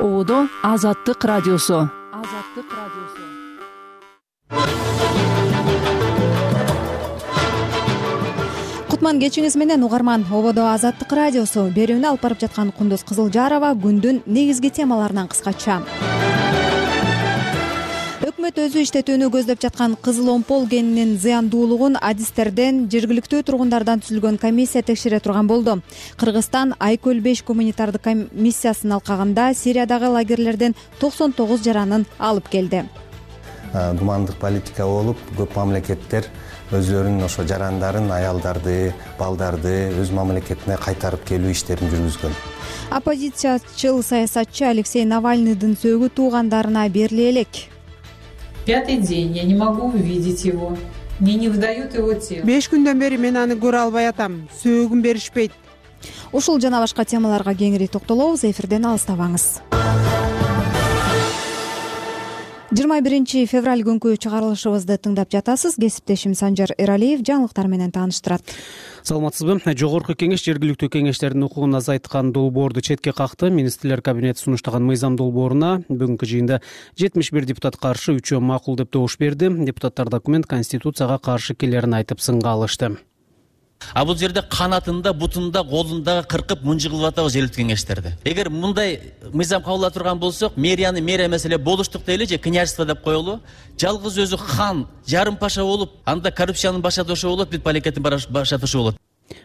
ободо азаттык радиосу. Азаттык радиосу. Кутман кечиңиз менен угарман. Ободо азаттык радиосу. Берүүнү алып барып жаткан кундуз кызылжарова күндүн негизги темаларынан кыскача өкмөт өзү иштетүүнү көздөп жаткан кызыл омпол кенинин зыяндуулугун адистерден жергиликтүү тургундардан түзүлгөн комиссия текшере турган болду. Кыргызстан айкөл беш гуманитардык комиссиясын алкагында сириядагы лагерлерден токсон тогуз жаранын алып келди. Гумандык политика болуп көп мамлекеттер өзүлөрүнүн ошо жарандарын аялдарды балдарды өз мамлекетине кайтарып келүү иштерин жүргүзгөн. Оппозициячыл саясатчы алексей навальныйдын сөөгү туугандарына бериле элек пятый день я не могу увидеть его. Мне не выдают его тело. Беш күндөн бери мен аны көрө албай атам. Сөөгүн беришпейт. Ушул жана башка темаларга кеңири токтолобуз эфирден алыстабаңыз. Жыйырма биринчи февраль күнкү чыгарылышыбызды тыңдап жатасыз. Кесиптешим санжар эралиев жаңылыктар менен тааныштырат саламатсызбы? Жогорку кеңеш жергиликтүү кеңештердин укугун азайткан долбоорду четке какты министрлер кабинети сунуштаган мыйзам долбооруна бүгүнкү жыйында жетимиш бир депутат каршы үчөө макул деп добуш берди. Депутаттар документ конституцияга каршы келерин айтып сынга алышты а бул жерде канатында бутунда колунда кыркып мынжы кылып атабыз жергиликтүү кеңештерди. Эгер мындай мыйзам кабыл турган болсок мэрияны мэрия эмес эле болуштук дейли же княжество деп коелу жалгыз өзү хан жарым паша болуп анда коррупциянын башатошу болот бүт мамлекеттин башатошу болот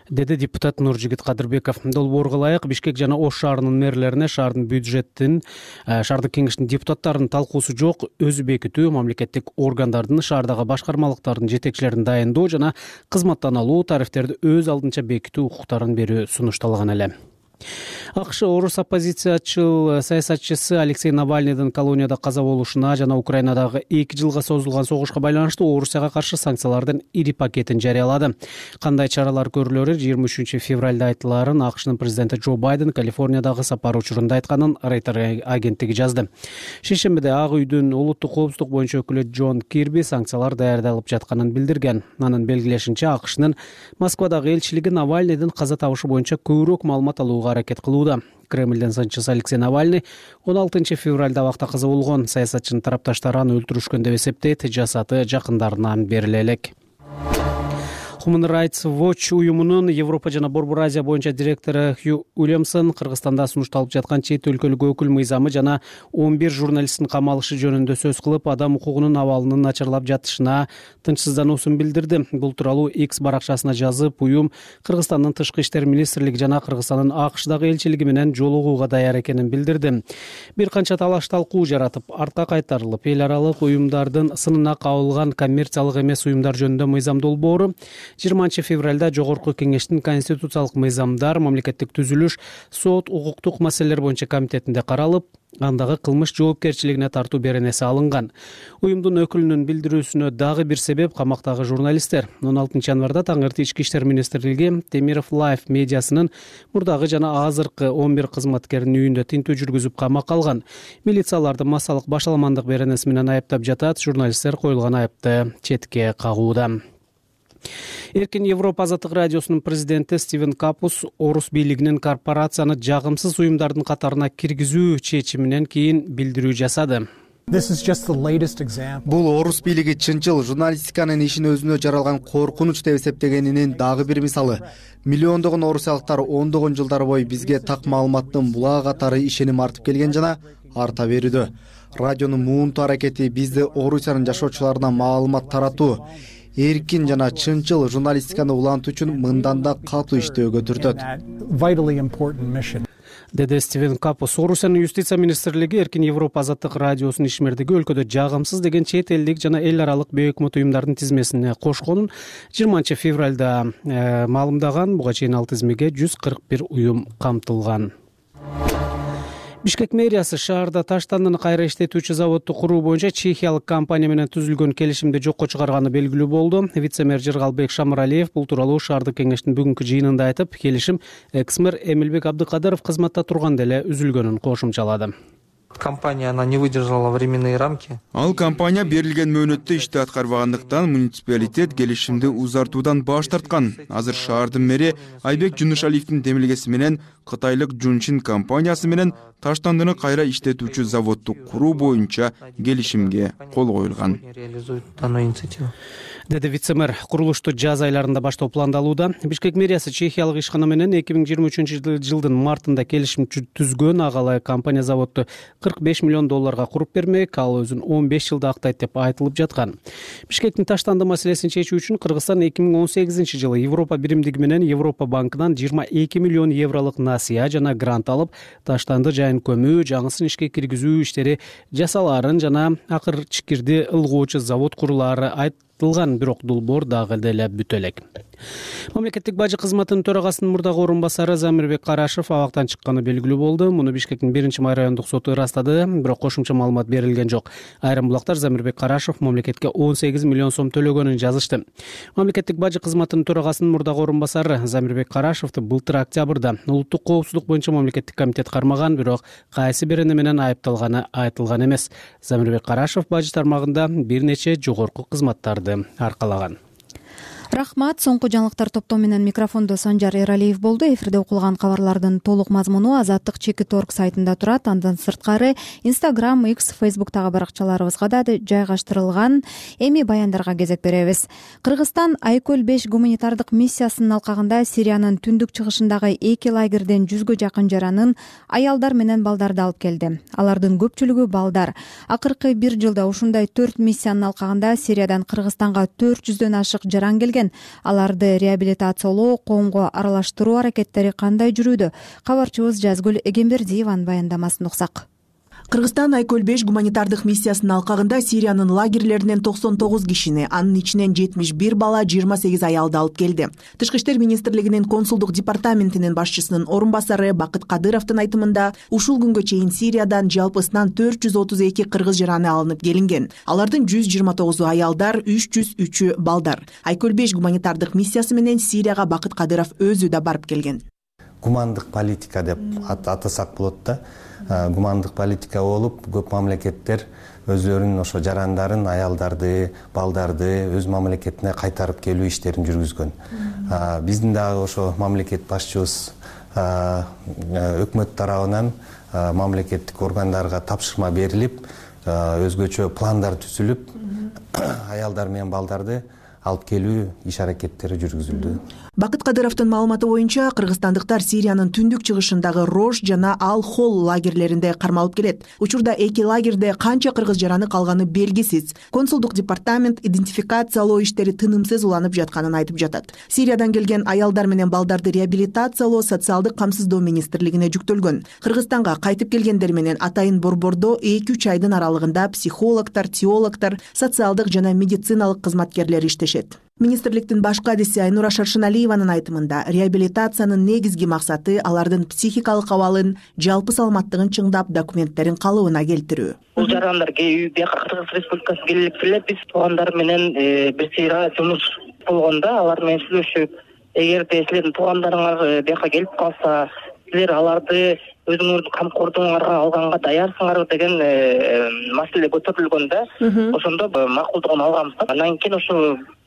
деди депутат нуржигит кадырбеков. Долбоорго ылайык бишкек жана ош шаарынын мэрлерине шаардын бюджетин э, шаардык кеңештин депутаттарынын талкуусу жок өзү бекитүү мамлекеттик органдардын шаардагы башкармалыктардын жетекчилерин дайындоо жана кызматтан алуу тарифтерди өз алдынча бекитүү укуктарын берүү сунушталган эле акш орус оппозициячыл э, саясатчысы алексей навальныйдын колонияда каза болушуна жана украинадагы эки жылга созулган согушка байланыштуу орусияга каршы санкциялардын ири пакетин жарыялады. Кандай чаралар көрүлөрү жыйырма үчүнчү февралда айтылаарын акшнын президенти джо байден калифорниядагы сапары учурунда айтканын рейтер агенттиги жазды. Шейшембиде ак үйдүн улуттук коопсуздук боюнча өкүлү джон кирби санкциялар даярдалып жатканын билдирген. Анын белгилешинче акшнын москвадагы элчилиги навальныйдын каза табышы боюнча көбүрөөк маалымат алууга аракет кылууда. Кремлдин сынчысы алексей навальный он алтынчы февралда абакта каза болгон саясатчынын тарапташтары аны өлтүрүшкөн деп эсептейт жасаты жакындарына бериле элек human rights watch уюмунун европа жана борбор азия боюнча директору хью уильямсон кыргызстанда сунушталып жаткан чет өлкөлүк өкүл мыйзамы жана он бир журналисттин камалышы жөнүндө сөз кылып адам укугунун абалынын начарлап жатышына тынчсыздануусун билдирди. Бул тууралуу x баракчасына жазып уюм кыргызстандын тышкы иштер министрлиги жана кыргызстандын акшдагы элчилиги менен жолугууга даяр экенин билдирди. Бир канча талаш талкуу жаратып артка кайтарылып эл аралык уюмдардын сынына кабылган коммерциялык эмес уюмдар жөнүндө мыйзам долбоору жыйырманчы февралда жогорку кеңештин конституциялык мыйзамдар мамлекеттик түзүлүш сот укуктук маселелер боюнча комитетинде каралып андагы кылмыш жоопкерчилигине тартуу беренеси алынган. Уюмдун өкүлүнүн билдирүүсүнө дагы бир себеп камактагы журналисттер. Он алтынчы январда таңерти ички иштер министрлиги темиров лайф медиасынын мурдагы жана азыркы он бир кызматкеринин үйүндө тинтүү жүргүзүп камакка алган. Милиция аларды массалык башаламандык беренеси менен айыптап жатат журналисттер коюлган айыпты четке кагууда эркин европа азаттык радиосунун президенти стивен капус орус бийлигинин корпорацияны жагымсыз уюмдардын катарына киргизүү чечиминен кийин билдирүү жасады. Бул орус бийлиги чынчыл журналистиканын ишин өзүнө жаралган коркунуч деп эсептегенинин дагы бир мисалы. Миллиондогон орусиялыктар ондогон жылдар бою бизге так маалыматтын булаа катары ишеним артып келген жана арта берүүдө. Радионун муунтуу аракети бизди орусиянын жашоочуларына маалымат таратуу эркин жана чынчыл журналистиканы улантуу үчүн мындан да катуу иштөөгө түртөт деди стивен капус орусиянын юстиция министрлиги эркин европа азаттык радиосунун ишмердиги өлкөдө жагымсыз деген чет элдик жана эл аралык бейөкмөт уюмдардын тизмесине кошконун жыйырманчы февралда э, маалымдаган буга чейин ал тизмеге жүз кырк бир уюм камтылган бишкек мэриясы шаарда таштандыны кайра иштетүүчү заводду куруу боюнча чехиялык компания менен түзүлгөн келишимди жокко чыгарганы белгилүү болду. Вице мэр жыргалбек шамыралиев бул тууралуу шаардык кеңештин бүгүнкү жыйынында айтып келишим экс мэр эмилбек абдыкадыров кызматта турганда эле үзүлгөнүн кошумчалады компания она не выдержала временные рамки. Ал компания берилген мөөнөттө ишти аткарбагандыктан муниципалитет келишимди узартуудан баш тарткан. Азыр шаардын мэри айбек жунушалиевдин демилгеси менен кытайлык жунчин компаниясы менен таштандыны кайра иштетүүчү заводду куруу боюнча келишимге кол коюлган. Реализует данную инициативу деди вице мэр курулушту жаз айларында баштоо пландалууда. Бишкек мэриясы чехиялык ишкана менен эки миң жыйырма үчүнчү жылдын мартында келишим түзгөн ага ылайык компания заводду кырк беш миллион долларга куруп бермек ал өзүн он беш жылда актайт деп айтылып жаткан. Бишкектин таштанды маселесин чечүү үчүн кыргызстан эки миң он сегизинчи жылы европа биримдиги менен европа банкынан жыйырма эки миллион евролук насыя жана грант алып таштанды жайын көмүү жаңысын ишке киргизүү иштери жасалаарын жана акыр чикирди ылгоочу завод курулаары айтылган бирок долбоор дагы деле бүтө элек мамлекеттик бажы кызматынын төрагасынын мурдагы орун басары замирбек карашев абактан чыкканы белгилүү болду. Муну бишкектин биринчи май райондук соту ырастады бирок кошумча маалымат берилген жок. Айрым булактар замирбек карашев мамлекетке он сегиз миллион сом төлөгөнүн жазышты. Мамлекеттик бажы кызматынын төрагасынын мурдагы орун басары замирбек карашевди былтыр октябрда улуттук коопсуздук боюнча мамлекеттик комитет кармаган бирок кайсы бир эне менен айыпталганы айтылган эмес. Замирбек карашев бажы тармагында бир нече жогорку кызматтарды аркалаган рахмат. Соңку жаңылыктар топтому менен микрофондо санжар эралиев болду. Эфирде окулган кабарлардын толук мазмуну азаттык чекит орг сайтында турат. Андан сырткары инстаграм x фейсбуктагы баракчаларыбызга да жайгаштырылган эми баяндарга кезек беребиз. Кыргызстан айкөл беш гуманитардык миссиясынын алкагында сириянын түндүк чыгышындагы эки лагерден жүзгө жакын жаранын аялдар менен балдарды алып келди. Алардын көпчүлүгү балдар. Акыркы бир жылда ушундай төрт миссиянын алкагында сириядан кыргызстанга төрт жүздөн ашык жаран келген аларды реабилитациялоо коомго аралаштыруу аракеттери кандай жүрүүдө? Кабарчыбыз жазгүл эгембердиеванын баяндамасын уксак кыргызстан айкөл беш гуманитардык миссиясынын алкагында сириянын лагерлеринен токсон тогуз кишини анын ичинен жетимиш бир бала жыйырма сегиз аялды алып келди. Тышкы иштер министрлигинин консулдук департаментинин башчысынын орун басары бакыт кадыровдун айтымында ушул күнгө чейин сириядан жалпысынан төрт жүз отуз эки кыргыз жараны алынып келинген. Алардын жүз жыйырма тогузу аялдар үч жүз үчү балдар. Айкөл беш гуманитардык миссиясы менен сирияга бакыт кадыров өзү да барып келген. Гумандык политика деп атасак болот да гумандык политика болуп көп мамлекеттер өзлөрүнүн ошо жарандарын аялдарды балдарды өз мамлекетине кайтарып келүү иштерин жүргүзгөн. Биздин дагы ошо мамлекет башчыбыз өкмөт тарабынан мамлекеттик органдарга тапшырма берилип өзгөчө пландар түзүлүп аялдар менен балдарды алып келүү иш аракеттери жүргүзүлдү. Бакыт кадыровдун маалыматы боюнча кыргызстандыктар сириянын түндүк чыгышындагы рож жана ал холл лагерлеринде кармалып келет. Учурда эки лагерде канча кыргыз жараны калганы белгисиз. Консулдук департамент идентификациялоо иштери тынымсыз уланып жатканын айтып жатат. Сириядан келген аялдар менен балдарды реабилитациялоо социалдык камсыздоо министрлигине жүктөлгөн. Кыргызстанга кайтып келгендер менен атайын борбордо эки үч айдын аралыгында психологдор теологдор социалдык жана медициналык кызматкерлер иштешет министрликтин баш кадиси айнура шаршыналиеванын айтымында реабилитациянын негизги максаты алардын психикалык абалын жалпы саламаттыгын чыңдап документтерин калыбына келтирүү. Бул жарандар бияка кыргыз республикасына келе элек эле биз туугандар менен э, бир сыйра жумуш болгон да алар менен сүйлөшүп эгерде силердин туугандарыңар э, бияка келип калса силер аларды өзүңөрдүн камкордугуңарга алганга даярсыңарбы деген э, маселе көтөрүлгөн да ошондо макулдугун алганбыз да. Анан кийин ошо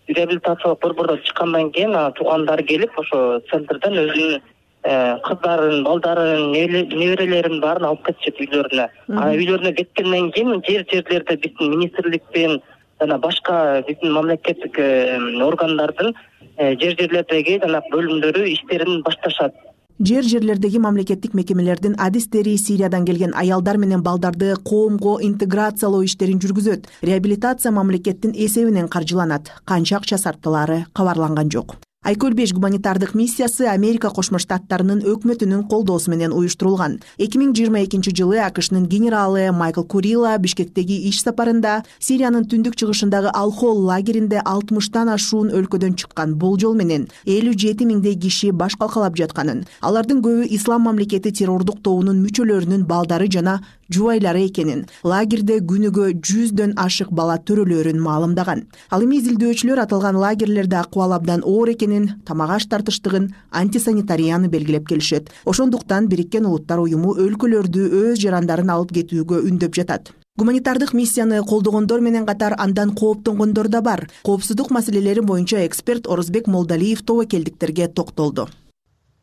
реабилитациялык борбордон чыккандан кийин анан туугандары келип ошо центрден өзүнүн э, кыздарын балдарын неберелерин баарын алып кетишет үйлөрүнө анан үйлөрүнө кеткенден кийин жер жерлерде биздин министрликтин жана башка биздин мамлекеттик э, органдардын э, жер жерлердеги жанагы бөлүмдөрү иштерин башташат жер жерлердеги мамлекеттик мекемелердин адистери сириядан келген аялдар менен балдарды коомго интеграциялоо иштерин жүргүзөт. Реабилитация мамлекеттин эсебинен каржыланат. Канча акча сарпталаары кабарланган жок айкөл беш гуманитардык миссиясы америка кошмо штаттарынын өкмөтүнүн колдоосу менен уюштурулган. Эки миң жыйырма экинчи жылы акшнын генералы майкл курила бишкектеги иш сапарында сириянын түндүк чыгышындагы алхол лагеринде алтымыштан ашуун өлкөдөн чыккан болжол менен элүү жети миңдей киши баш калкалап жатканын алардын көбү ислам мамлекети террордук тобунун мүчөлөрүнүн балдары жана жубайлары экенин лагерде күнүгө жүздөн ашык бала төрөлөрүн маалымдаган. Ал эми изилдөөчүлөр аталган лагерлерде акыбал абдан оор экенин тамак аш тартыштыгын антисанитарияны белгилеп келишет. Ошондуктан бириккен улуттар уюму өлкөлөрдү өз жарандарын алып кетүүгө үндөп жатат. Гуманитардык миссияны колдогондор менен катар андан кооптонгондор да бар. Коопсуздук маселелери боюнча эксперт орозбек молдалиев тобокелдиктерге токтолду.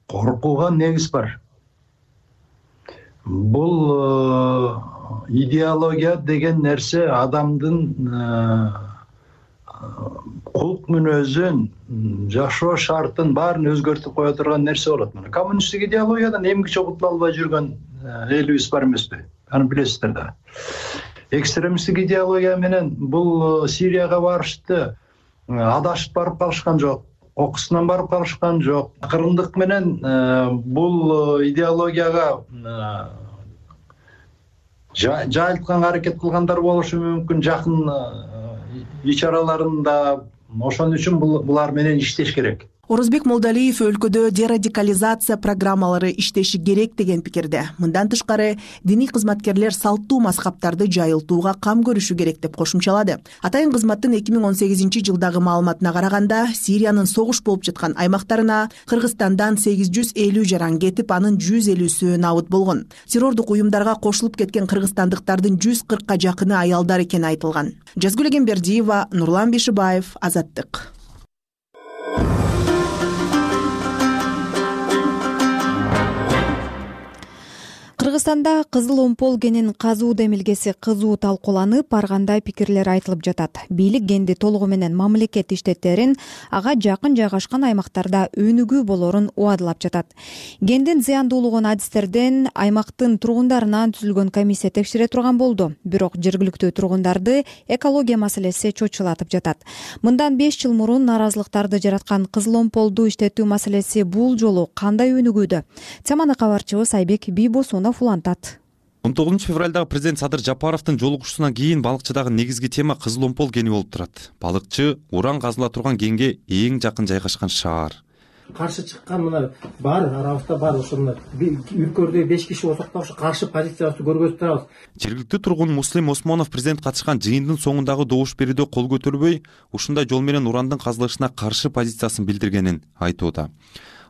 Коркууга негиз бар бул э, идеология деген нерсе адамдын э, кулк мүнөзүн жашоо шартын баарын өзгөртүп кое турган нерсе болот мына. Коммунисттик идеологиядан эмгиче кутула албай жүргөн э, элибиз бар эмеспи аны билесиздер да. Экстремисттик идеология менен бул сирияга барышты адашып барып калышкан жок окуусунан барып калышкан жок. Акырындык менен э, бул э, идеологияга э, жайылтканга аракет кылгандар болушу мүмкүн. Жакын ич араларында ошон үчүн булар менен иштеш керек орозбек молдалиев өлкөдө дерадикализация программалары иштеши керек деген пикирде. Мындан тышкары диний кызматкерлер салттуу мазхабтарды жайылтууга кам көрүшү керек деп кошумчалады. Атайын кызматтын эки миң он сегизинчи жылдагы маалыматына караганда сириянын согуш болуп жаткан аймактарына кыргызстандан сегиз жүз элүү жаран кетип анын жүз элүүсү набыт болгон. Террордук уюмдарга кошулуп кеткен кыргызстандыктардын жүз кыркка жакыны аялдар экени айтылган. Жазгүл эгембердиева нурлан бишибаев азаттык кыргызстанда кызыл омпол генин казуу демилгеси кызуу талкууланып ар кандай пикирлер айтылып жатат. Бийлик генди толугу менен мамлекет иштеттерин ага жакын жайгашкан аймактарда өнүгүү болорун убадылап жатат. Гендин зыяндуулугун адистерден аймактын тургундарынан түзүлгөн комиссия текшере турган болду. Бирок жергиликтүү тургундарды экология маселеси чочулатып жатат. Мындан беш жыл мурун нааразылыктарды жараткан кызыл омполду иштетүү маселеси бул жолу кандай өнүгүүдө? Теманы кабарчыбыз айбек бийбосунов улантат он тогузунчу февралдагы президент садыр жапаровдун жолугушуусунан кийин балыкчыдагы негизги тема кызыл омпол кени болуп турат. Балыкчы уран казыла турган кенге эң жакын жайгашкан шаар. Каршы чыккан мына бар арабызда бар ошо мына үркөрдөй беш киши болсок да ошо каршы позициябызды көргөзүп турабыз. Жергиликтүү тургун муслим осмонов президент катышкан жыйындын соңундагы добуш берүүдө кол көтөрбөй ушундай жол менен урандын казылышына каршы позициясын билдиргенин айтууда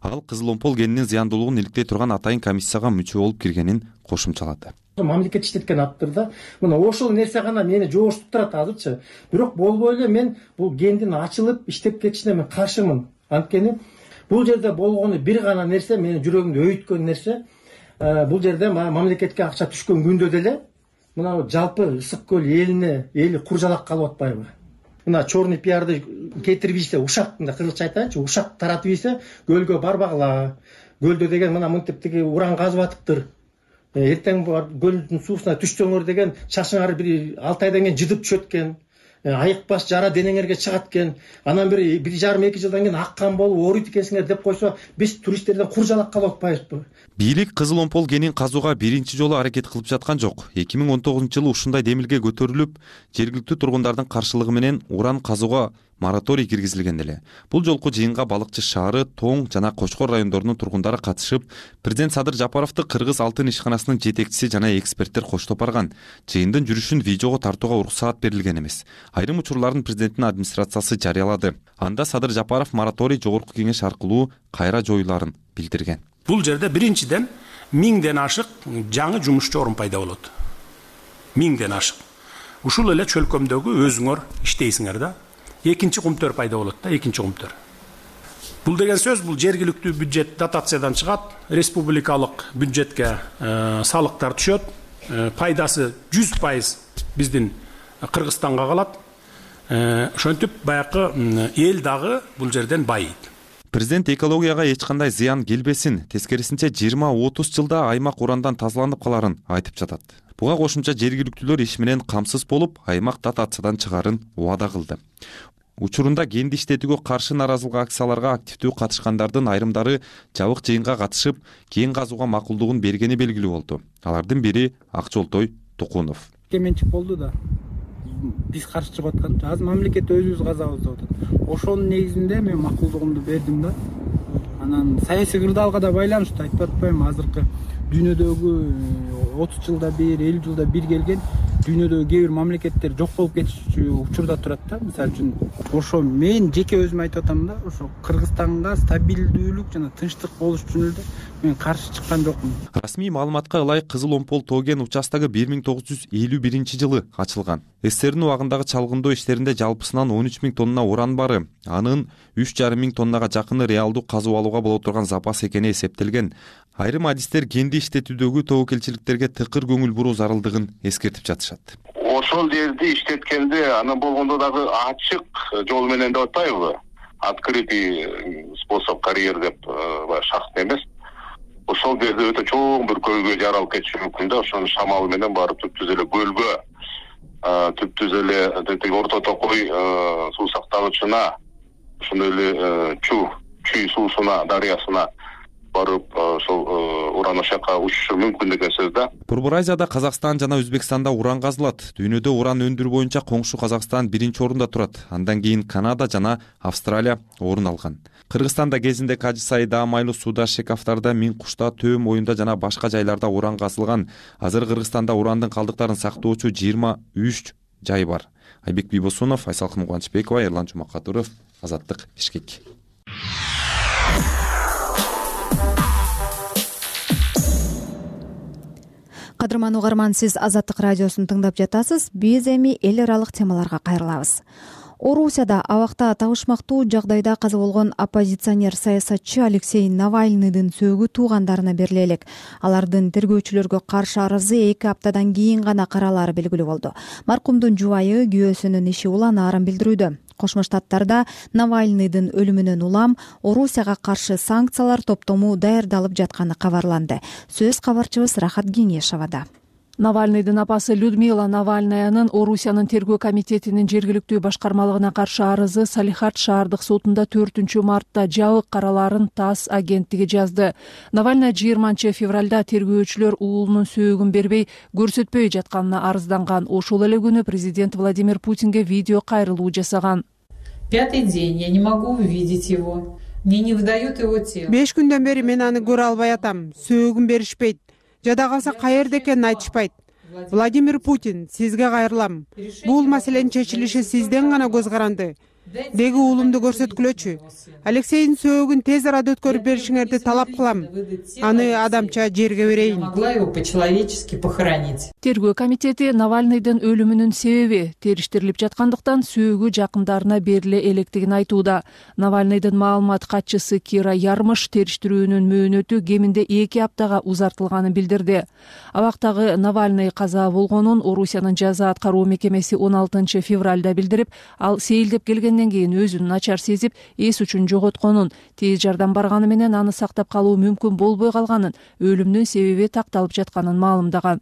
ал кызыл омпол кенинин зыяндуулугун иликтей турган атайын комиссияга мүчө болуп киргенин кошумчалады мамлекет иштеткен атыптыр мына ошол нерсе гана мени жобошутуп турат азырчы. Бирок болбой эле мен бул кендин ачылып иштеп кетишине мен каршымын. Анткени бул жерде болгону бир гана нерсе менин жүрөгүмдү өйүткөн нерсе э, бул жерде мамлекетке акча түшкөн күндө деле мына жалпы ысык көл элине эли кур жалак калып атпайбы мына черный пиарды кетирип ийсе ушак мындай кыргызча айтайынчы ушак таратып ийсе көлгө барбагыла. Көлдө деген мына мынтип тиги уран казып атыптыр. Э, эртең барып көлдүн суусуна түшсөңөр деген шашыңар бир алты айдан кийин жыдып түшөт экен Э, айыкпаш жара денеңерге чыгат экен анан бир бир жарым эки жылдан кийин аккан болуп ооруйт экенсиңер деп койсо биз туристтерден кур жалак калып атпайбызбы бийлик кызыл омпол кенин казууга биринчи жолу аракет кылып жаткан жок. Эки миң он тогузунчу жылы ушундай демилге көтөрүлүп жергиликтүү тургундардын каршылыгы менен уран казууга мораторий киргизилген эле. Бул жолку жыйынга балыкчы шаары тоң жана кочкор райондорунун тургундары катышып президент садыр жапаровду кыргыз алтын ишканасынын жетекчиси жана эксперттер коштоп барган жыйындын жүрүшүн видеого тартууга уруксаат берилген эмес. Айрым учурларын президенттин администрациясы жарыялады. Анда садыр жапаров мораторий жогорку кеңеш аркылуу кайра жоюларын билдирген. Бул жерде биринчиден миңден ашык жаңы жумушчу орун пайда болот. Миңден ашык. Ушул эле чөлкөмдөгү өзүңөр иштейсиңер да экинчи кумтөр пайда болот да экинчи кумтөр. Бул деген сөз бул жергиликтүү бюджет дотациядан чыгат республикалык бюджетке э, салыктар түшөт. Э, пайдасы жүз пайыз биздин кыргызстанга калат. Э, ошентип баягы эл дагы бул жерден байыйт. Президент экологияга эч кандай зыян келбесин тескерисинче жыйырма отуз жылда аймак урандан тазаланып каларын айтып жатат буга кошумча жергиликтүүлөр иш менен камсыз болуп аймак дотациядан чыгаарын убада кылды. Учурунда кенди иштетүүгө каршы нааразылык акцияларга активдүү катышкандардын айрымдары жабык жыйынга катышып кен казууга макулдугун бергени белгилүү болду. Алардын бири акжолтой тукунов менчик болду да. Биз каршы чыгып аткан азыр мамлекет өзүбүз казабыз деп атат ошонун негизинде мен макулдугумду бердим да. Анан саясий кырдаалга да байланыштуу айтып атпаймынбы азыркы дүйнөдөгү отуз жылда бир элүү жылда бир келген дүйнөдөгү кээ бир мамлекеттер жок болуп кетишчү учурда турат да. Мисалы үчүн ошо мен жеке өзүм айтып атам да ошо кыргызстанга стабилдүүлүк жана тынчтык болуш үчүн эле мен каршы чыккан жокмун. Расмий маалыматка ылайык кызыл омпол тоо кен участогу бир миң тогуз жүз элүү биринчи жылы ачылган. Сссрдин убагындагы чалгындоо иштеринде жалпысынан он үч миң тонна уран бары анын үч жарым миң тоннага жакыны реалдуу казып алууга боло турган запас экени эсептелген. Айрым адистер кенди иштетүүдөгү тобокелчиликтерге тыкыр көңүл буруу зарылдыгын эскертип жатышат ошол жерди иштеткенде анан болгондо дагы ачык жол менен деп атпайбы открытый способ карьер деп э, баягы шахтный эмес. Ошол жерде өтө чоң бир көйгөй жаралып кетиши мүмкүн да. Ошонун шамалы менен барып түп түз эле көлгө түп түз эле тиги орто токой суу сактагычына ошондой эле чу чүй суусуна дарыясына барып ошол уран ошол жака учушу мүмкүн деген сөз да. Борбор азияда казакстан жана өзбекстанда уран казылат. Дүйнөдө уран өндүрүү боюнча коңшу казакстан биринчи орунда турат. Андан кийин канада жана австралия орун алган. Кыргызстанда кезинде кажы сайда майлуу сууда шекафтарда миң кушта төө моюнда жана башка жайларда уран казылган. Азыр кыргызстанда урандын калдыктарын сактоочу жыйырма үч жай бар. Айбек бийбосунов айсалкын кубанычбекова эрлан жумакадыров азаттык бишкек кадырман угарман сиз азаттык радиосун тыңдап жатасыз. Биз эми эл аралык темаларга кайрылабыз. Орусияда абакта табышмактуу жагдайда каза болгон оппозиционер саясатчы алексей навальныйдын сөөгү туугандарына бериле элек алардын тергөөчүлөргө каршы арызы эки аптадан кийин гана каралаары белгилүү болду. Маркумдун жубайы күйөөсүнүн иши уланаарын билдирүүдө кошмо штаттарда навальныйдын өлүмүнөн улам орусияга каршы санкциялар топтому даярдалып жатканы кабарланды. Сөз кабарчыбыз рахат кеңешовада навальныйдын апасы людмила навальнаянын орусиянын тергөө комитетинин жергиликтүү башкармалыгына каршы арызы салихард шаардык сотунда төртүнчү мартта жабык каралаарын тасс агенттиги жазды. Навальный жыйырманчы февралда тергөөчүлөр уулунун сөөгүн бербей көрсөтпөй жатканына арызданган ошол эле күнү президент владимир путинге видео кайрылуу жасаган. Пятый день я не могу увидеть его. Мне не выдают его тело. Беш күндөн бери мен аны көрө албай атам. Сөөгүн беришпейт жада калса каерде экенин айтышпайт. Владимир путин сизге кайрылам. Бул маселенин чечилиши сизден гана көз каранды деги уулумду көрсөткүлөчү. Алексейдин сөөгүн тез арада өткөрүп беришиңерди талап кылам. Аны адамча жерге берейин. Могла его по человечески похоронить. Тергөө комитети навальныйдын өлүмүнүн себеби териштирилип жаткандыктан сөөгү жакындарына бериле электигин айтууда. Навальныйдын маалымат катчысы кира ярмыш териштирүүнүн мөөнөтү кеминде эки аптага узартылганын билдирди. Абактагы навальный каза болгонун орусиянын жаза аткаруу мекемеси он алтынчы февралда билдирип ал сейилдеп келген кийин өзүн начар сезип эс учун жоготконун тез жардам барганы менен аны сактап калуу мүмкүн болбой калганын өлүмүнүн себеби такталып жатканын маалымдаган.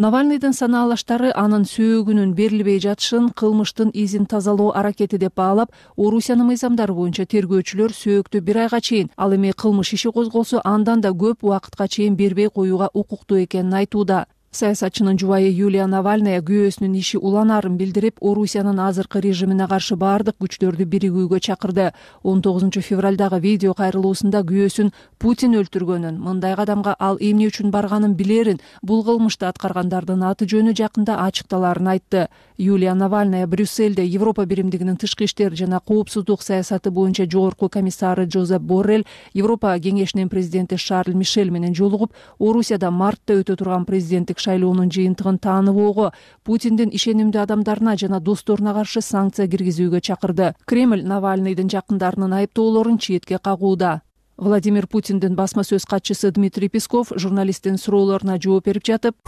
Навальныйдын санаалаштары анын сөөгүнүн берилбей жатышын кылмыштын изин тазалоо аракети деп баалап орусиянын мыйзамдары боюнча тергөөчүлөр сөөктү бир айга чейин ал эми кылмыш иши козголсо андан да көп убакытка чейин бербей коюуга укуктуу экенин айтууда саясатчынын жубайы юлия навальная күйөөсүнүн иши уланаарын билдирип орусиянын азыркы режимине каршы баардык күчтөрдү биригүүгө чакырды. Он тогузунчу февралдагы видео кайрылуусунда күйөөсүн путин өлтүргөнүн мындай кадамга ал эмне үчүн барганын билерин бул кылмышты аткаргандардын аты жөнү жакында ачыкталаарын айтты юлия навальная брюссельде европа биримдигинин тышкы иштер жана коопсуздук саясаты боюнча жогорку комиссары жозеп боррель европа кеңешинин президенти шарль мишель менен жолугуп орусияда мартта өтө турган президенттик шайлоонун жыйынтыгын тааныбоого путиндин ишенимдүү адамдарына жана досторуна каршы санкция киргизүүгө чакырды. Кремль навальныйдын жакындарынын айыптоолорун четке кагууда. Владимир путиндин басма сөз катчысы дмитрий песков журналисттин суроолоруна жооп берип жатып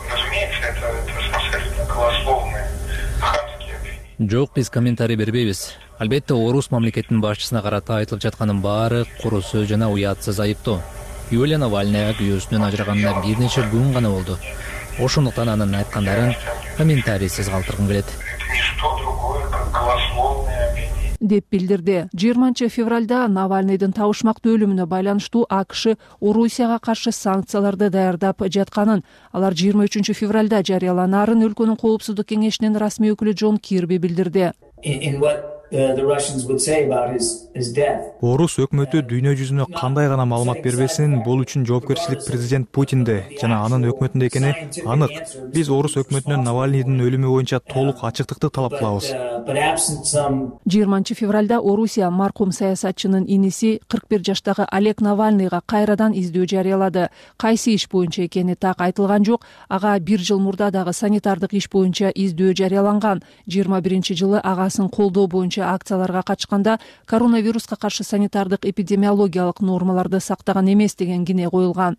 жок биз комментарий бербейбиз. Албетте орус мамлекетинин башчысына карата айтылып жатканын баары куру сөз жана уятсыз айыптоо юлия навальная күйөөсүнөн ажыраганына бир нече күн гана болду. Ошондуктан анын айткандарын комментарийсиз калтыргым келет деп билдирди. Жыйырманчы февралда навальныйдын табышмактуу өлүмүнө байланыштуу акш орусияга каршы санкцияларды даярдап жатканын алар жыйырма үчүнчү февралда жарыяланаарын өлкөнүн коопсуздук кеңешинин расмий өкүлү джон кирби билдирди орус өкмөтү дүйнө жүзүнө кандай гана маалымат бербесин бул үчүн жоопкерчилик президент путинде жана анын өкмөтүндө экени анык. биз орус өкмөтүнөн навальныйдын өлүмү боюнча толук ачыктыкты талап кылабыз. жыйырманчы февралда орусия маркум саясатчынын иниси кырк бир жаштагы олег навальныйга кайрадан издөө жарыялады. Кайсы иш боюнча экени так айтылган жок. Ага бир жыл мурда дагы санитардык иш боюнча издөө жарыяланган. Жыйырма биринчи жылы агасын колдоо боюнча акцияларга катышканда коронавируска каршы санитардык эпидемиологиялык нормаларды сактаган эмес деген кине коюлган.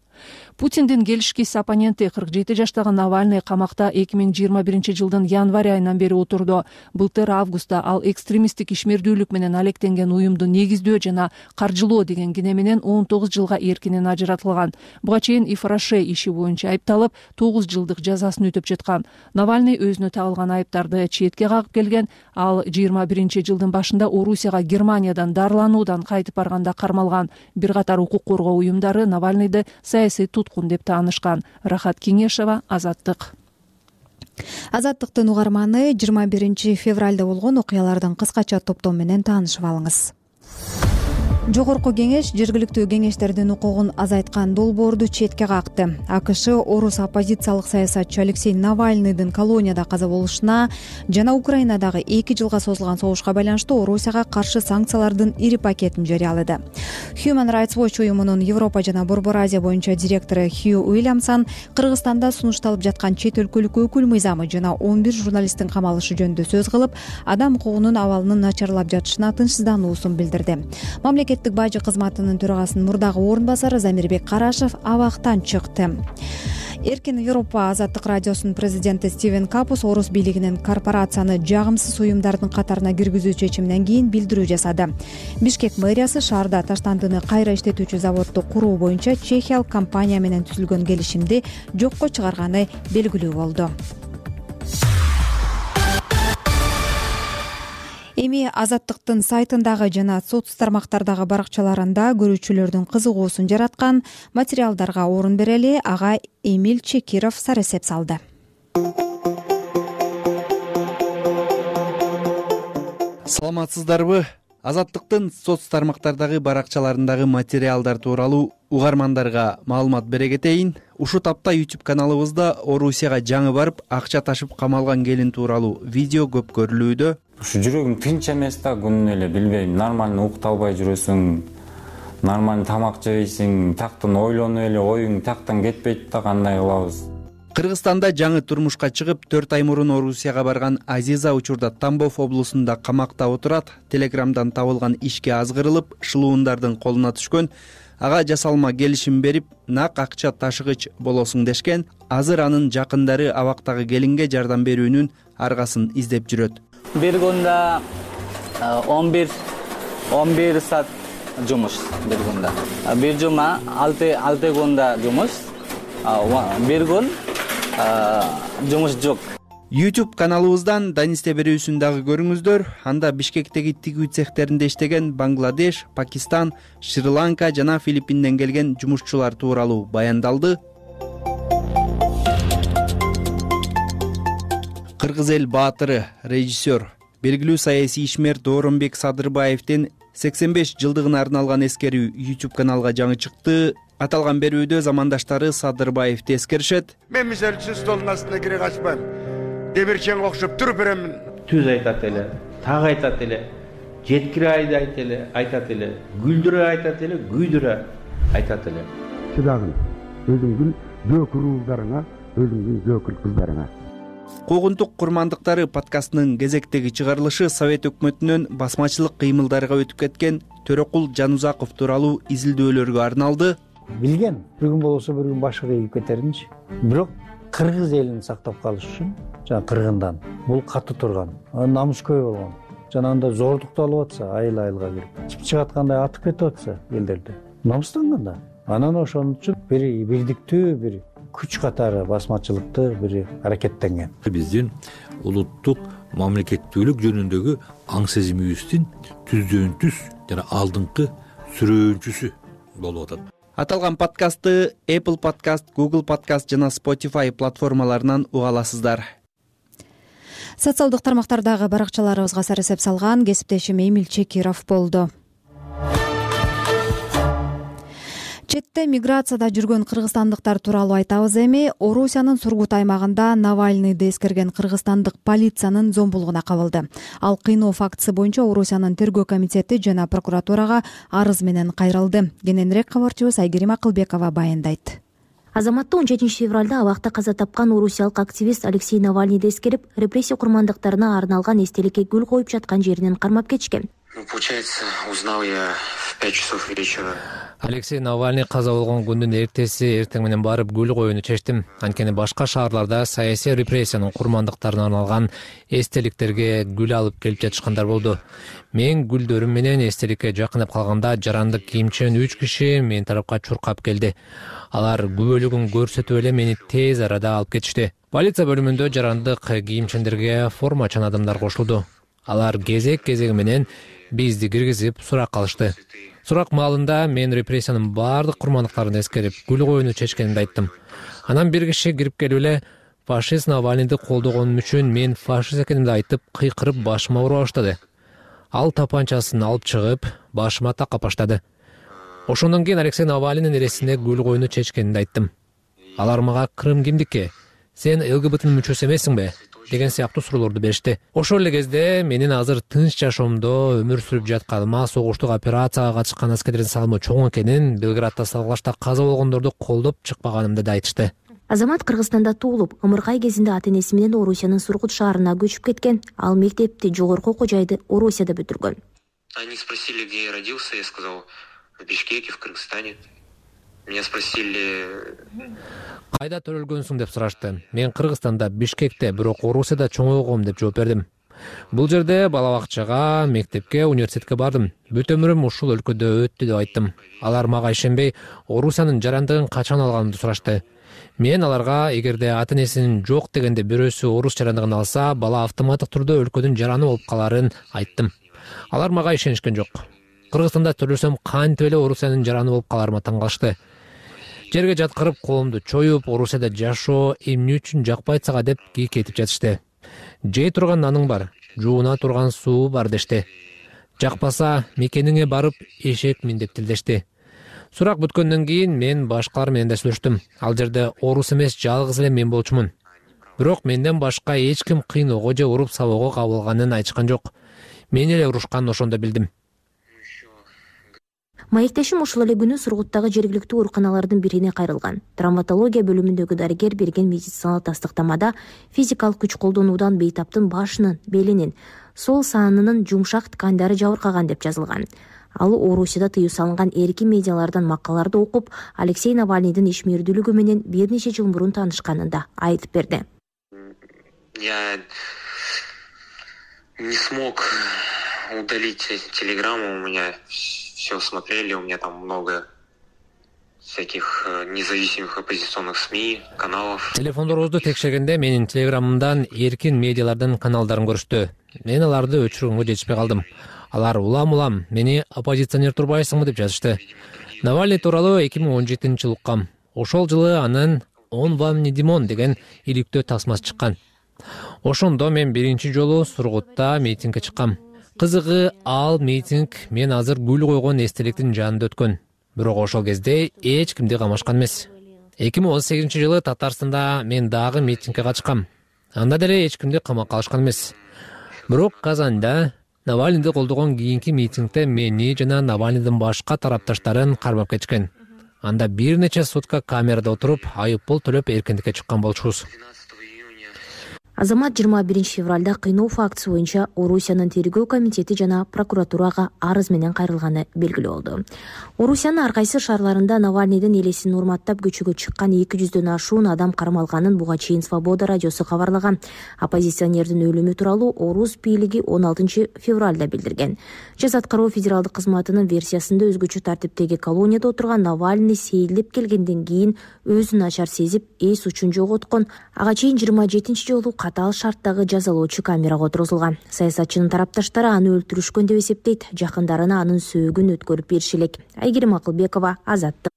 Путиндин келишкис оппоненти кырк жети жаштагы навальный камакта эки миң жыйырма биринчи жылдын январь айынан бери отурду. Былтыр августта ал экстремисттик ишмердүүлүк менен алектенген уюмду негиздөө жана каржылоо деген кине менен он тогуз жылга эркинен ажыратылган. Буга чейин ифраше иши боюнча айыпталып тогуз жылдык жазасын өтөп жаткан. Навальный өзүнө тагылган айыптарды четке кагып келген ал жыйырма биринчи жылдын башында орусияга германиядан дарылануудан кайтып барганда кармалган бир катар укук коргоо уюмдары навальныйды саясий туткун деп таанышкан. Рахат кеңешова азаттык азаттыктын угарманы жыйырма биринчи февралда болгон окуялардын кыскача топтому менен таанышып алыңыз жогорку кеңеш жергиликтүү кеңештердин укугун азайткан долбоорду четке какты акш орус оппозициялык саясатчы алексей навальныйдын колонияда каза болушуна жана украинадагы эки жылга созулган согушка байланыштуу орусияга каршы санкциялардын ири пакетин жарыялады. Human rights watch уюмунун европа жана борбор азия боюнча директору хью уильямсон кыргызстанда сунушталып жаткан чет өлкөлүк өкүл мыйзамы жана он бир журналисттин камалышы жөнүндө сөз кылып адам укугунун абалынын начарлап жатышына тынчсыздануусун билдирди. Мамлекет бажы кызматынын төрагасынын мурдагы орун басары замирбек карашев абактан чыкты. Эркин европа азаттык радиосунун президенти стивен капус орус бийлигинин корпорацияны жагымсыз уюмдардын катарына киргизүү чечиминен кийин билдирүү жасады. Бишкек мэриясы шаарда таштандыны кайра иштетүүчү заводду куруу боюнча чехиялык компания менен түзүлгөн келишимди жокко чыгарганы белгилүү болду эми азаттыктын сайтындагы жана соц тармактардагы баракчаларында көрүүчүлөрдүн кызыгуусун жараткан материалдарга орун берели ага эмиль чекиров сары эсеп салды. Саламатсыздарбы? Азаттыктын соц тармактардагы баракчаларындагы материалдар тууралуу угармандарга маалымат бере кетейин. Ушул тапта youtube каналыбызда орусияга жаңы барып акча ташып камалган келин тууралуу видео көп көрүлүүдө ушу жүрөгүм тынч эмес да күнүнө эле билбейм. Нормально уктап албай жүрөсүң нормально тамак жебейсиң тияктан ойлонуп эле оюң тияктан кетпейт да кандай кылабыз. Кыргызстанда жаңы турмушка чыгып төрт ай мурун орусияга барган азиза учурда тамбов облусунда камакта отурат. Телеграмдан табылган ишке азгырылып шылуундардын колуна түшкөн ага жасалма келишим берип нак акча ташыгыч болосуң дешкен азыр анын жакындары абактагы келинге жардам берүүнүн аргасын издеп жүрөт бир күндө он бир он бир саат жумуш бир күндө. Бир жума алты алты күндө жумуш. Бир күн жумуш жок. Youtube каналыбыздан данисте берүүсүн дагы көрүңүздөр. Анда бишкектеги тигүү цехтеринде иштеген бангладеш пакистан шри ланка жана филиппинден келген жумушчулар тууралуу баяндалды кыргыз эл баатыры режиссер. Белгилүү саясий ишмер дооронбек садырбаевдин сексен беш жылдыгына арналган эскерүү youtube каналга жаңы чыкты. Аталган берүүдө замандаштары садырбаевди эскеришет. Мен мисалы үчүн столдун астына кире качпайм. Демирченге окшоп туруп беремин түз айтат эле так айтат эле жеткире айдайт эле айтат эле күлдүрө айтат эле күйдүрө айтат эле. Чыдагын өзүңдүн зөөкүр уулдарыңа өзүңдүн зөөкүр кыздарыңа куугунтук курмандыктары подкастынын кезектеги чыгарылышы совет өкмөтүнөн басмачылык кыймылдарга өтүп кеткен төрөкул жанузаков тууралуу изилдөөлөргө арналды. Билгем бир күн болбосо бир күн башы кыйып кетеринчи бирок кыргыз элин сактап калыш үчүн жана кыргындан бул катуу турган намыскөй болгон жана анда зордукту алып атса айыл айылга кирип чыпчык аткандай атып кетип атса элдерди намыстанган да. Анан ошон үчүн бир бирдиктүү бир күч катары басмачылыкты бир аракеттенген. Биздин улуттук мамлекеттүүлүк жөнүндөгү аң сезимибиздин түздөн түз жана алдыңкы сүрөөнчүсү болуп атат. Аталган подкастты apple подкаст google подкаст жана spotify платформаларынан уга аласыздар. Социалдык тармактардагы баракчаларыбызга сар эсеп салган кесиптешим эмил чекиров болду миграцияда жүргөн кыргызстандыктар тууралуу айтабыз эми орусиянын сургут аймагында навальныйды эскерген кыргызстандык полициянын зомбулугуна кабылды. Ал кыйноо фактысы боюнча орусиянын тергөө комитети жана прокуратурага арыз менен кайрылды. Кененирээк кабарчыбыз айгерим акылбекова баяндайт. Азаматты он жетинчи февралда абакта каза тапкан орусиялык активист алексей навальныйды эскерип репрессия курмандыктарына арналган эстеликке гүл коюп жаткан жеринен кармап кетишкен. Ну получается узнал я в пять часов вечера алексей навальный каза болгон күндүн эртеси эртең менен барып гүл коюуну чечтим. Анткени башка шаарларда саясий репрессиянын курмандыктарына арналган эстеликтерге гүл алып келип жатышкандар болду. Мен гүлдөрүм менен эстеликке жакындап калганда жарандык кийимчен үч киши менин тарапка чуркап келди. Алар күбөлүгүн көрсөтүп эле мени тез арада алып кетишти. Полиция бөлүмүндө жарандык кийимчендерге формачан адамдар кошулду. Алар кезек кезеги менен бизди киргизип сурак кылышты сурак маалында мен репрессиянын баардык курмандыктарын эскерип гүл коюуну чечкенимди айттым. Анан бир киши кирип келип эле фашист навальныйды колдогонум үчүн мен фашист экенимди айтып кыйкырып башыма ура баштады ал тапанчасын алып чыгып башыма такап баштады ошондон кийин алексей навальныйдын эресине гүл коюуну чечкенимди айттым. Алар мага крым кимдики сен лгбтнын мүчөсү эмессиңби деген сыяктуу суроолорду беришти. Ошол эле кезде менин азыр тынч жашоомдо өмүр сүрүп жатканыма согуштук операцияга катышкан аскерлердин салымы чоң экенин белградда салгылашта каза болгондорду колдоп чыкпаганымды да айтышты. Азамат кыргызстанда туулуп ымыркай кезинде ата энеси менен орусиянын сургут шаарына көчүп кеткен ал мектепти жогорку окуу жайды орусияда бүтүргөн. Они спросили где я родился. Я сказал в бишкеке в кыргызстане меня спросили кайда төрөлгөнсүң? деп сурашты мен кыргызстанда бишкекте бирок орусияда чоңойгом деп жооп бердим. Бул жерде бала бакчага мектепке университетке бардым. Бүт өмүрүм ушул өлкөдө өттү деп айттым. Алар мага ишенбей орусиянын жарандыгын качан алганымды сурашты мен аларга эгерде ата энесинин жок дегенде бирөөсү орус жарандыгын алса бала автоматтык түрдө өлкөнүн жараны болуп каларын айттым. Алар мага ишенишкен жок. Кыргызстанда төрөлсөм кантип эле орусиянын жараны болуп каларыма таң калышты жерге жаткырып колумду чоюп орусияда жашоо эмне үчүн жакпайт сага деп кийкетип жатышты. Жей турган наның бар жууна турган суу бар дешти. Жакпаса мекениңе барып эшек мин деп тилдешти. Сурак бүткөндөн кийин мен башкалар менен да сүйлөштүм. Ал жерде орус эмес жалгыз эле мен болчумун. Бирок менден башка эч ким кыйноого же уруп сабоого кабылганын айтышкан жок. Мени эле урушканын ошондо билдим маектешим ушул эле күнү сургуттагы жергиликтүү ооруканалардын бирине кайрылган. Травматология бөлүмүндөгү дарыгер берген медициналык тастыктамада физикалык күч колдонуудан бейтаптын башынын белинин сол саанынын жумшак тканьдары жабыркаган деп жазылган. Ал орусияда тыюу салынган эркин медиалардан макалаларды окуп алексей навальныйдын ишмердүүлүгү менен бир нече жыл мурун таанышканын да айтып берди. Я не смог удалить телеграмму у меня все смотрели у меня там много всяких э, независимых оппозиционных сми каналов. Телефондорубузду текшергенде менин телеграммамдан эркин медиалардын каналдарын көрүштү. Мен аларды өчүргөнгө жетишпей калдым. Алар улам улам мени оппозиционер турбайсыңбы? деп жазышты. Навальный тууралуу эки миң он жетинчи жылы уккам ошол жылы анын он вам не димон деген иликтөө тасмасы чыккан. Ошондо мен биринчи жолу сургутта митингге чыккам кызыгы ал митинг мен азыр гүл койгон эстеликтин жанында өткөн. Бирок ошол кезде эч кимди камашкан эмес. Эки миң он сегизинчи жылы татарстанда мен дагы митингге катышкам. Анда деле эч кимди камакка алышкан эмес. Бирок казанда навальныйды колдогон кийинки митингде мени жана навальныйдын башка тарапташтарын кармап кетишкен. Анда бир нече сутка камерада отуруп айып пул төлөп эркиндикке чыккан болчубуз азамат жыйырма биринчи февралда кыйноо фактысы боюнча орусиянын тергөө комитети жана прокуратурага арыз менен кайрылганы белгилүү болду. Орусиянын ар кайсы шаарларында навальныйдын элесин урматтап көчөгө чыккан эки жүздөн ашуун адам кармалганын буга чейин свобода радиосу кабарлаган оппозиционердин өлүмү тууралуу орус бийлиги он алтынчы февралда билдирген. Жаза аткаруу федералдык кызматынын версиясында өзгөчө тартиптеги колонияда отурган навальный сейилдеп келгенден кийин өзүн начар сезип эс учун жоготкон. Ага чейин жыйырма жетинчи жолу катаал шарттагы жазалоочу камерага отургузулган саясатчынын тарапташтары аны өлтүрүшкөн деп эсептейт. Жакындарына анын сөөгүн өткөрүп бериши элек айгерим акылбекова азаттык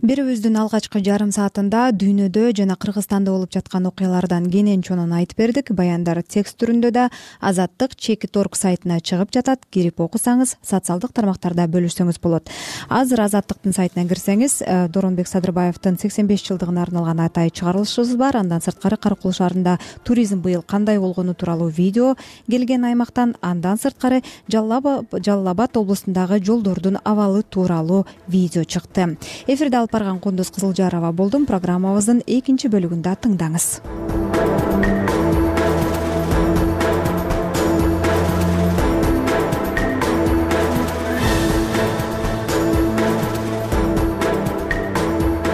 берүүбүздүн алгачкы жарым саатында дүйнөдө жана кыргызстанда болуп жаткан окуялардан кенен чонун айтып бердик. Баяндар текст түрүндө да азаттык чекит орг сайтына чыгып жатат. Кирип окусаңыз социалдык тармактарда бөлүшсөңүз болот. Азыр азаттыктын сайтына кирсеңиз э, дооронбек садырбаевдин сексен беш жылдыгына арналган атайын чыгарылышыбыз бар. Андан сырткары кара кул шаарында туризм быйыл кандай болгону тууралуу видео келген аймактан андан сырткары жалал абад облусундагы жолдордун абалы тууралуу видео чыкты. Эфирди алып барган кундуз кызылжарова болдум. Программабыздын экинчи бөлүгүндө тыңдаңыз